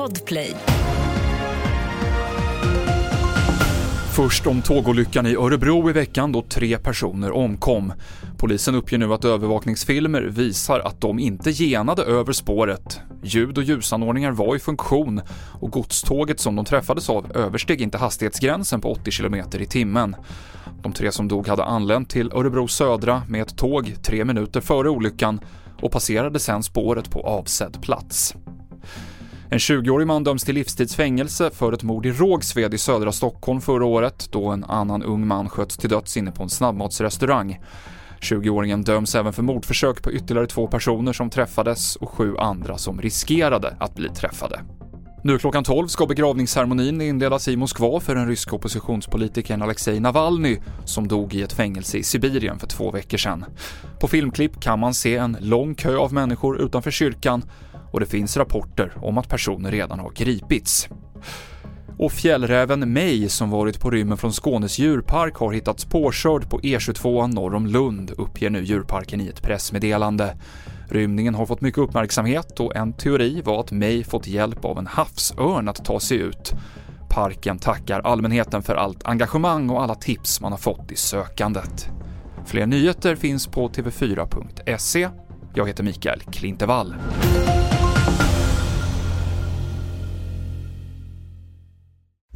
Podplay. Först om tågolyckan i Örebro i veckan då tre personer omkom. Polisen uppger nu att övervakningsfilmer visar att de inte genade över spåret. Ljud och ljusanordningar var i funktion och godståget som de träffades av översteg inte hastighetsgränsen på 80 km i timmen. De tre som dog hade anlänt till Örebro södra med ett tåg tre minuter före olyckan och passerade sedan spåret på avsedd plats. En 20-årig man döms till livstidsfängelse för ett mord i Rågsved i södra Stockholm förra året då en annan ung man sköts till döds inne på en snabbmatsrestaurang. 20-åringen döms även för mordförsök på ytterligare två personer som träffades och sju andra som riskerade att bli träffade. Nu klockan 12 ska begravningsceremonin inledas i Moskva för den ryska oppositionspolitikern Alexej Navalny som dog i ett fängelse i Sibirien för två veckor sedan. På filmklipp kan man se en lång kö av människor utanför kyrkan och det finns rapporter om att personer redan har gripits. Och fjällräven May som varit på rymmen från Skånes djurpark har hittats påkörd på E22 norr om Lund, uppger nu djurparken i ett pressmeddelande. Rymningen har fått mycket uppmärksamhet och en teori var att May fått hjälp av en havsörn att ta sig ut. Parken tackar allmänheten för allt engagemang och alla tips man har fått i sökandet. Fler nyheter finns på tv4.se. Jag heter Mikael Klintevall.